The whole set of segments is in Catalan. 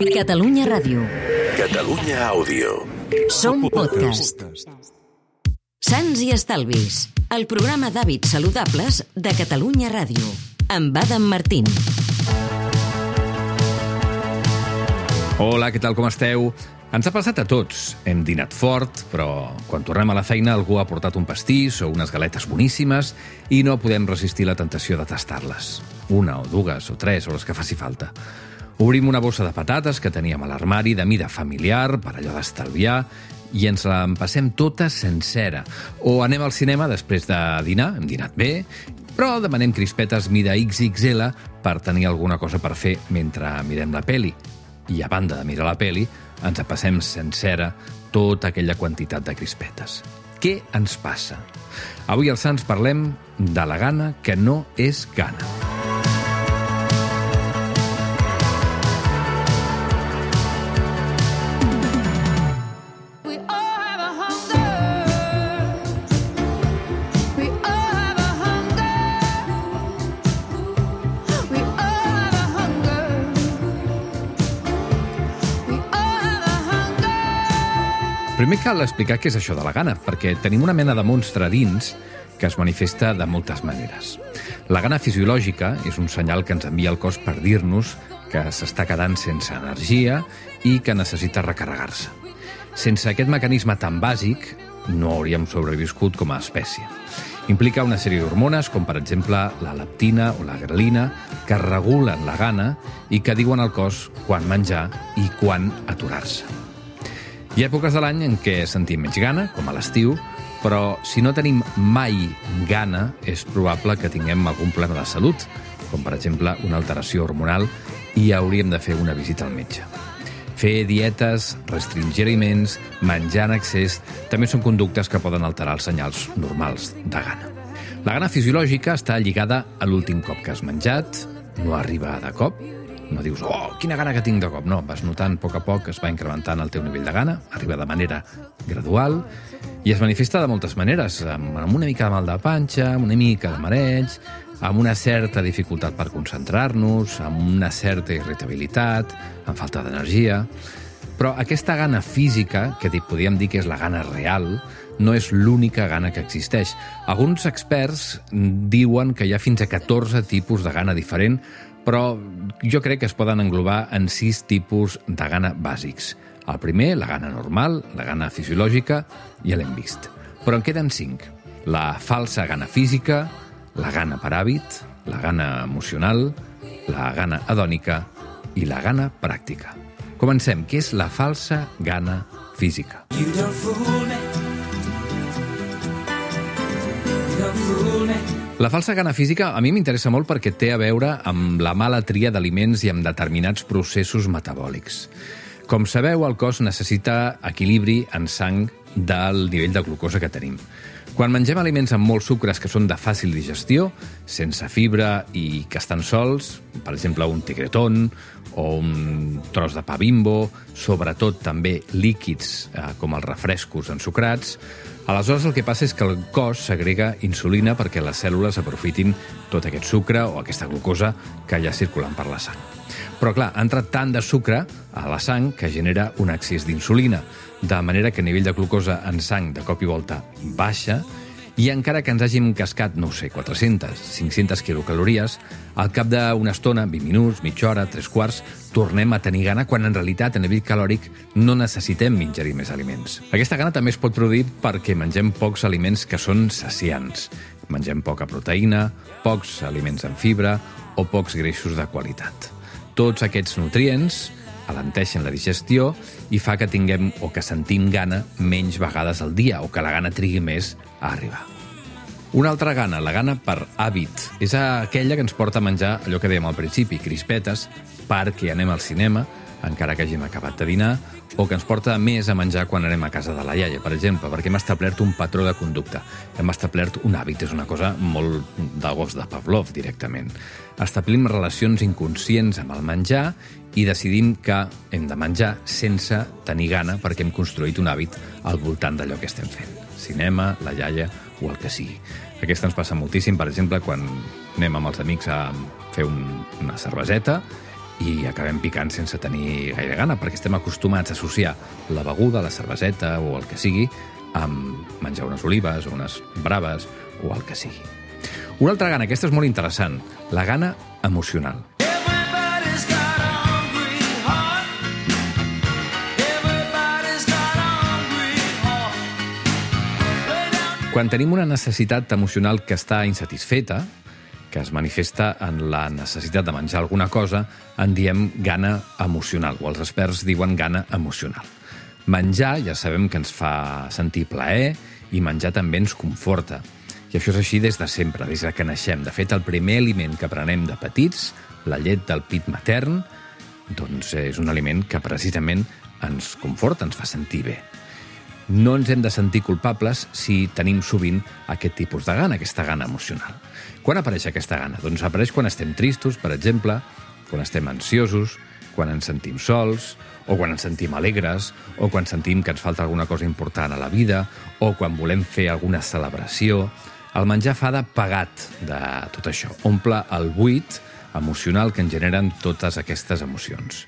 Catalunya Ràdio. Catalunya Àudio. Som podcast. Sants i Estalvis, el programa d'hàbits saludables de Catalunya Ràdio. Amb Adam Martín. Hola, què tal, com esteu? Ens ha passat a tots. Hem dinat fort, però quan tornem a la feina algú ha portat un pastís o unes galetes boníssimes i no podem resistir la tentació de tastar-les. Una o dues o tres o les que faci falta. Obrim una bossa de patates que teníem a l'armari de mida familiar per allò d'estalviar i ens la empassem tota sencera. O anem al cinema després de dinar, hem dinat bé, però demanem crispetes mida XXL per tenir alguna cosa per fer mentre mirem la peli. I a banda de mirar la peli, ens passem sencera tota aquella quantitat de crispetes. Què ens passa? Avui als Sants parlem de la gana que no és gana. We Primer cal explicar què és això de la gana, perquè tenim una mena de monstre dins que es manifesta de moltes maneres. La gana fisiològica és un senyal que ens envia el cos per dir-nos que s'està quedant sense energia i que necessita recarregar-se. Sense aquest mecanisme tan bàsic, no hauríem sobreviscut com a espècie. Implica una sèrie d'hormones, com per exemple la leptina o la grelina, que regulen la gana i que diuen al cos quan menjar i quan aturar-se. Hi ha èpoques de l'any en què sentim menys gana, com a l'estiu, però si no tenim mai gana, és probable que tinguem algun problema de salut, com per exemple una alteració hormonal, i hauríem de fer una visita al metge. Fer dietes, restringir aliments, menjar en excés, també són conductes que poden alterar els senyals normals de gana. La gana fisiològica està lligada a l'últim cop que has menjat, no arriba de cop, no dius, oh, quina gana que tinc de cop. No, vas notant a poc a poc que es va incrementant el teu nivell de gana, arriba de manera gradual i es manifesta de moltes maneres, amb, amb una mica de mal de panxa, amb una mica de mareig, amb una certa dificultat per concentrar-nos, amb una certa irritabilitat, amb falta d'energia... Però aquesta gana física, que podríem dir que és la gana real, no és l'única gana que existeix. Alguns experts diuen que hi ha fins a 14 tipus de gana diferent, però jo crec que es poden englobar en sis tipus de gana bàsics. El primer, la gana normal, la gana fisiològica, ja l'hem vist. Però en queden cinc. La falsa gana física, la gana per hàbit, la gana emocional, la gana hedònica i la gana pràctica. Comencem. Què és la falsa gana física? La falsa gana física a mi m'interessa molt perquè té a veure amb la mala tria d'aliments i amb determinats processos metabòlics. Com sabeu, el cos necessita equilibri en sang del nivell de glucosa que tenim. Quan mengem aliments amb molts sucres que són de fàcil digestió, sense fibra i que estan sols, per exemple un tigretón o un tros de pa bimbo, sobretot també líquids eh, com els refrescos ensucrats, aleshores el que passa és que el cos segrega insulina perquè les cèl·lules aprofitin tot aquest sucre o aquesta glucosa que hi ha circulant per la sang. Però, clar, ha entrat tant de sucre a la sang que genera un excés d'insulina, de manera que el nivell de glucosa en sang de cop i volta baixa i encara que ens hàgim cascat, no sé, 400, 500 quilocalories, al cap d'una estona, 20 minuts, mitja hora, tres quarts, tornem a tenir gana quan en realitat a nivell calòric no necessitem ingerir més aliments. Aquesta gana també es pot produir perquè mengem pocs aliments que són saciants. Mengem poca proteïna, pocs aliments amb fibra o pocs greixos de qualitat. Tots aquests nutrients alenteixen la digestió i fa que tinguem o que sentim gana menys vegades al dia o que la gana trigui més a arribar. Una altra gana, la gana per hàbit, és aquella que ens porta a menjar allò que dèiem al principi, crispetes, perquè anem al cinema, encara que hàgim acabat de dinar, o que ens porta més a menjar quan anem a casa de la iaia, per exemple, perquè hem establert un patró de conducta, hem establert un hàbit, és una cosa molt de gos de Pavlov, directament. Establim relacions inconscients amb el menjar i decidim que hem de menjar sense tenir gana perquè hem construït un hàbit al voltant d'allò que estem fent. Cinema, la iaia o el que sigui. Aquesta ens passa moltíssim, per exemple, quan anem amb els amics a fer un, una cerveseta i acabem picant sense tenir gaire gana, perquè estem acostumats a associar la beguda, la cerveseta o el que sigui, amb menjar unes olives o unes braves o el que sigui. Una altra gana, aquesta és molt interessant, la gana emocional. Quan tenim una necessitat emocional que està insatisfeta, que es manifesta en la necessitat de menjar alguna cosa, en diem gana emocional, o els experts diuen gana emocional. Menjar ja sabem que ens fa sentir plaer i menjar també ens conforta. I això és així des de sempre, des de que naixem. De fet, el primer aliment que prenem de petits, la llet del pit matern, doncs és un aliment que precisament ens conforta, ens fa sentir bé no ens hem de sentir culpables si tenim sovint aquest tipus de gana, aquesta gana emocional. Quan apareix aquesta gana? Doncs apareix quan estem tristos, per exemple, quan estem ansiosos, quan ens sentim sols, o quan ens sentim alegres, o quan sentim que ens falta alguna cosa important a la vida, o quan volem fer alguna celebració. El menjar fa de pagat de tot això. Omple el buit emocional que en generen totes aquestes emocions.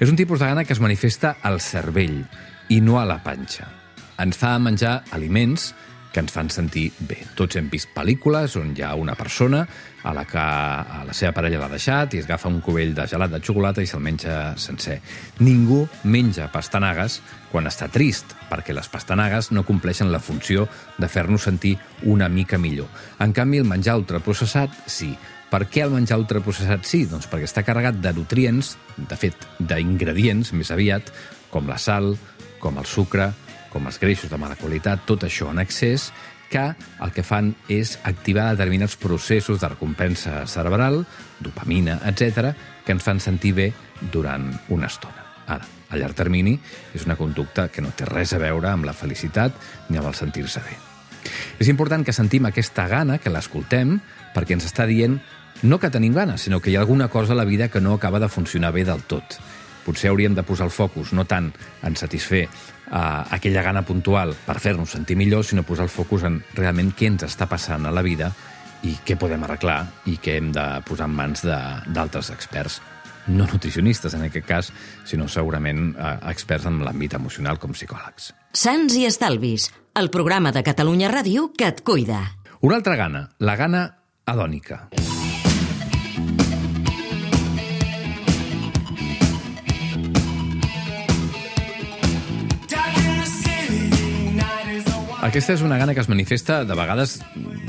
És un tipus de gana que es manifesta al cervell i no a la panxa ens fa menjar aliments que ens fan sentir bé. Tots hem vist pel·lícules on hi ha una persona a la que a la seva parella l'ha deixat i es agafa un cubell de gelat de xocolata i se'l menja sencer. Ningú menja pastanagues quan està trist, perquè les pastanagues no compleixen la funció de fer-nos sentir una mica millor. En canvi, el menjar ultraprocessat, sí. Per què el menjar ultraprocessat sí? Doncs perquè està carregat de nutrients, de fet, d'ingredients, més aviat, com la sal, com el sucre, com els greixos de mala qualitat, tot això en excés, que el que fan és activar determinats processos de recompensa cerebral, dopamina, etc, que ens fan sentir bé durant una estona. Ara, a llarg termini, és una conducta que no té res a veure amb la felicitat ni amb el sentir-se bé. És important que sentim aquesta gana, que l'escoltem, perquè ens està dient no que tenim gana, sinó que hi ha alguna cosa a la vida que no acaba de funcionar bé del tot. Potser hauríem de posar el focus no tant en satisfer uh, aquella gana puntual per fer-nos sentir millor, sinó posar el focus en realment què ens està passant a la vida i què podem arreglar i què hem de posar en mans d'altres experts no nutricionistes en aquest cas, sinó segurament eh, experts en l'àmbit emocional com psicòlegs. Sants i Estalvis, el programa de Catalunya Ràdio que et cuida. Una altra gana, la gana adònica. Aquesta és una gana que es manifesta de vegades,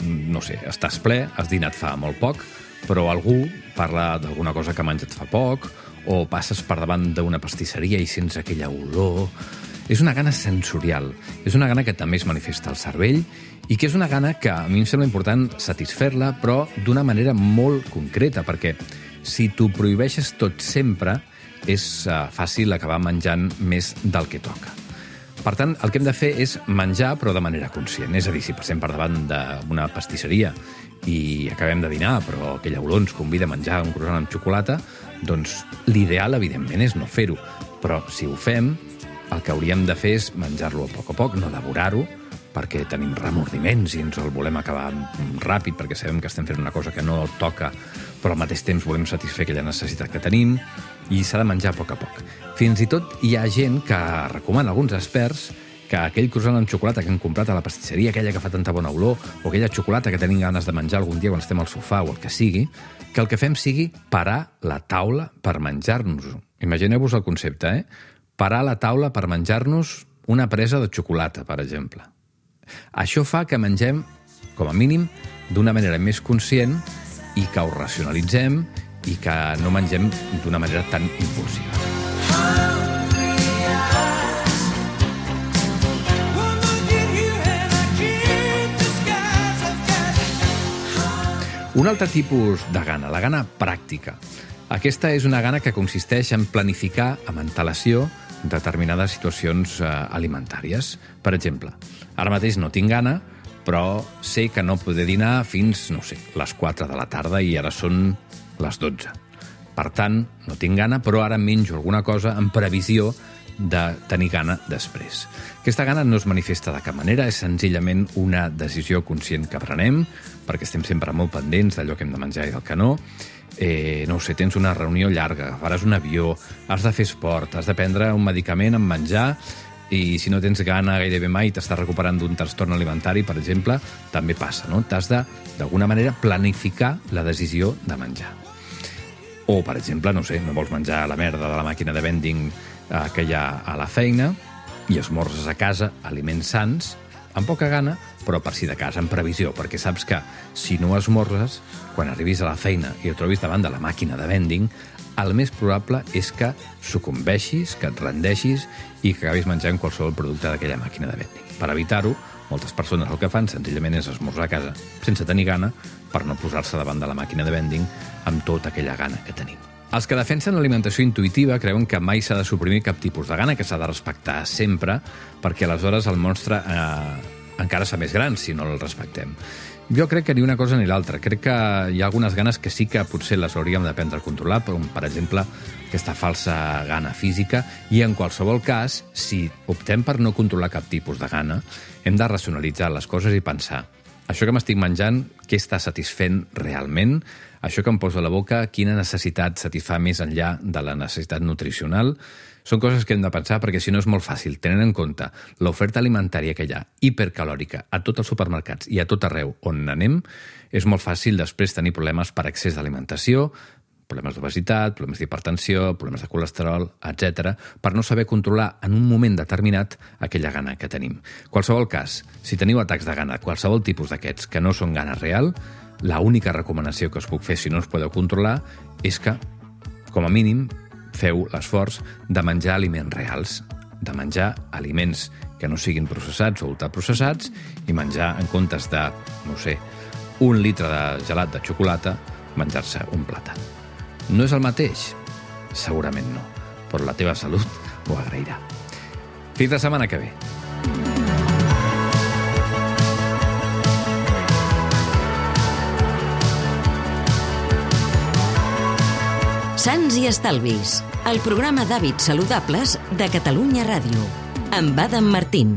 no sé, estàs ple, has dinat fa molt poc, però algú parla d'alguna cosa que ha menjat fa poc, o passes per davant d'una pastisseria i sents aquella olor... És una gana sensorial, és una gana que també es manifesta al cervell i que és una gana que a mi em sembla important satisfer-la, però d'una manera molt concreta, perquè si t'ho prohibeixes tot sempre, és uh, fàcil acabar menjant més del que toca. Per tant, el que hem de fer és menjar, però de manera conscient. És a dir, si passem per davant d'una pastisseria i acabem de dinar, però aquella olor ens convida a menjar un croissant amb xocolata, doncs l'ideal, evidentment, és no fer-ho. Però si ho fem, el que hauríem de fer és menjar-lo a poc a poc, no devorar-ho, perquè tenim remordiments i ens el volem acabar ràpid perquè sabem que estem fent una cosa que no toca, però al mateix temps volem satisfer aquella necessitat que tenim i s'ha de menjar a poc a poc. Fins i tot hi ha gent que recomana, alguns experts, que aquell croissant amb xocolata que hem comprat a la pastisseria, aquella que fa tanta bona olor, o aquella xocolata que tenim ganes de menjar algun dia quan estem al sofà o el que sigui, que el que fem sigui parar la taula per menjar-nos-ho. Imagineu-vos el concepte, eh? Parar la taula per menjar-nos una presa de xocolata, per exemple. Això fa que mengem, com a mínim, d'una manera més conscient i que ho racionalitzem i que no mengem d'una manera tan impulsiva. Un altre tipus de gana, la gana pràctica. Aquesta és una gana que consisteix en planificar amb antelació determinades situacions eh, alimentàries. Per exemple, ara mateix no tinc gana, però sé que no podré dinar fins, no sé, les 4 de la tarda i ara són les 12. Per tant, no tinc gana, però ara menjo alguna cosa en previsió de tenir gana després. Aquesta gana no es manifesta de cap manera, és senzillament una decisió conscient que prenem, perquè estem sempre molt pendents d'allò que hem de menjar i del que no. Eh, no ho sé, tens una reunió llarga, faràs un avió, has de fer esport, has de prendre un medicament amb menjar i si no tens gana gairebé mai t'estàs recuperant d'un trastorn alimentari, per exemple, també passa, no? T'has de, d'alguna manera, planificar la decisió de menjar. O, per exemple, no sé, no vols menjar la merda de la màquina de vending eh, que hi ha a la feina i esmorzes a casa aliments sants, amb poca gana, però per si de cas, en previsió, perquè saps que si no esmorzes, quan arribis a la feina i et trobis davant de la màquina de vending, el més probable és que sucumbeixis, que et rendeixis i que acabis menjant qualsevol producte d'aquella màquina de vending. Per evitar-ho, moltes persones el que fan senzillament és esmorzar a casa sense tenir gana per no posar-se davant de la màquina de vending amb tota aquella gana que tenim. Els que defensen l'alimentació intuïtiva creuen que mai s'ha de suprimir cap tipus de gana, que s'ha de respectar sempre, perquè aleshores el monstre eh, encara s'ha més gran si no el respectem. Jo crec que ni una cosa ni l'altra. Crec que hi ha algunes ganes que sí que potser les hauríem d'aprendre a controlar, com per exemple aquesta falsa gana física, i en qualsevol cas, si optem per no controlar cap tipus de gana, hem de racionalitzar les coses i pensar això que m'estic menjant, què està satisfent realment? Això que em poso a la boca, quina necessitat satisfà més enllà de la necessitat nutricional? Són coses que hem de pensar perquè si no és molt fàcil, tenint en compte l'oferta alimentària que hi ha, hipercalòrica, a tots els supermercats i a tot arreu on anem, és molt fàcil després tenir problemes per excés d'alimentació, problemes d'obesitat, problemes d'hipertensió, problemes de colesterol, etc, per no saber controlar en un moment determinat aquella gana que tenim. Qualsevol cas, si teniu atacs de gana, qualsevol tipus d'aquests que no són gana real, la única recomanació que us puc fer si no us podeu controlar és que, com a mínim, feu l'esforç de menjar aliments reals, de menjar aliments que no siguin processats o ultraprocessats i menjar en comptes de, no sé, un litre de gelat de xocolata, menjar-se un plàtan. No és el mateix? Segurament no, però la teva salut ho agrairà. Fins la setmana que ve. Sants i Estalvis, el programa d'hàbits saludables de Catalunya Ràdio, amb Adam Martín.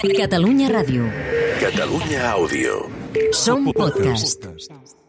Catalunya Ràdio. Catalunya Àudio. Som podcast. podcast.